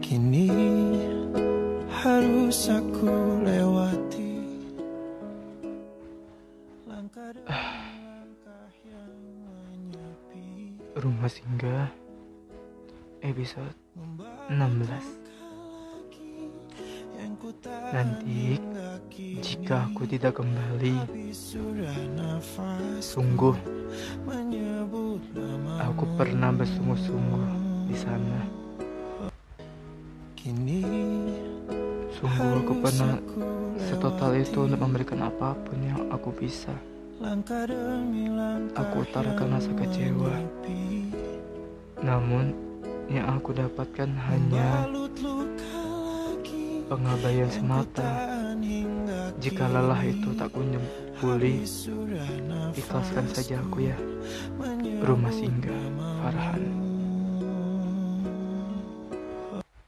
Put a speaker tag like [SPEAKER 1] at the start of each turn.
[SPEAKER 1] Kini harus aku lewati langkah langkah yang menyepi.
[SPEAKER 2] Rumah Singgah episode 16
[SPEAKER 1] yang ku tak
[SPEAKER 2] Nanti jika aku tidak kembali Sungguh aku pernah bersungguh-sungguh
[SPEAKER 1] kini
[SPEAKER 2] Sungguh aku pernah setotal itu untuk memberikan apa pun yang aku bisa.
[SPEAKER 1] Langkah demi langkah
[SPEAKER 2] Aku utarakan rasa kecewa Namun yang aku dapatkan hanya pengabaian semata. Jika lelah itu tak kunjung pulih Ikhlaskan saja aku ya. Rumah singgah Farhan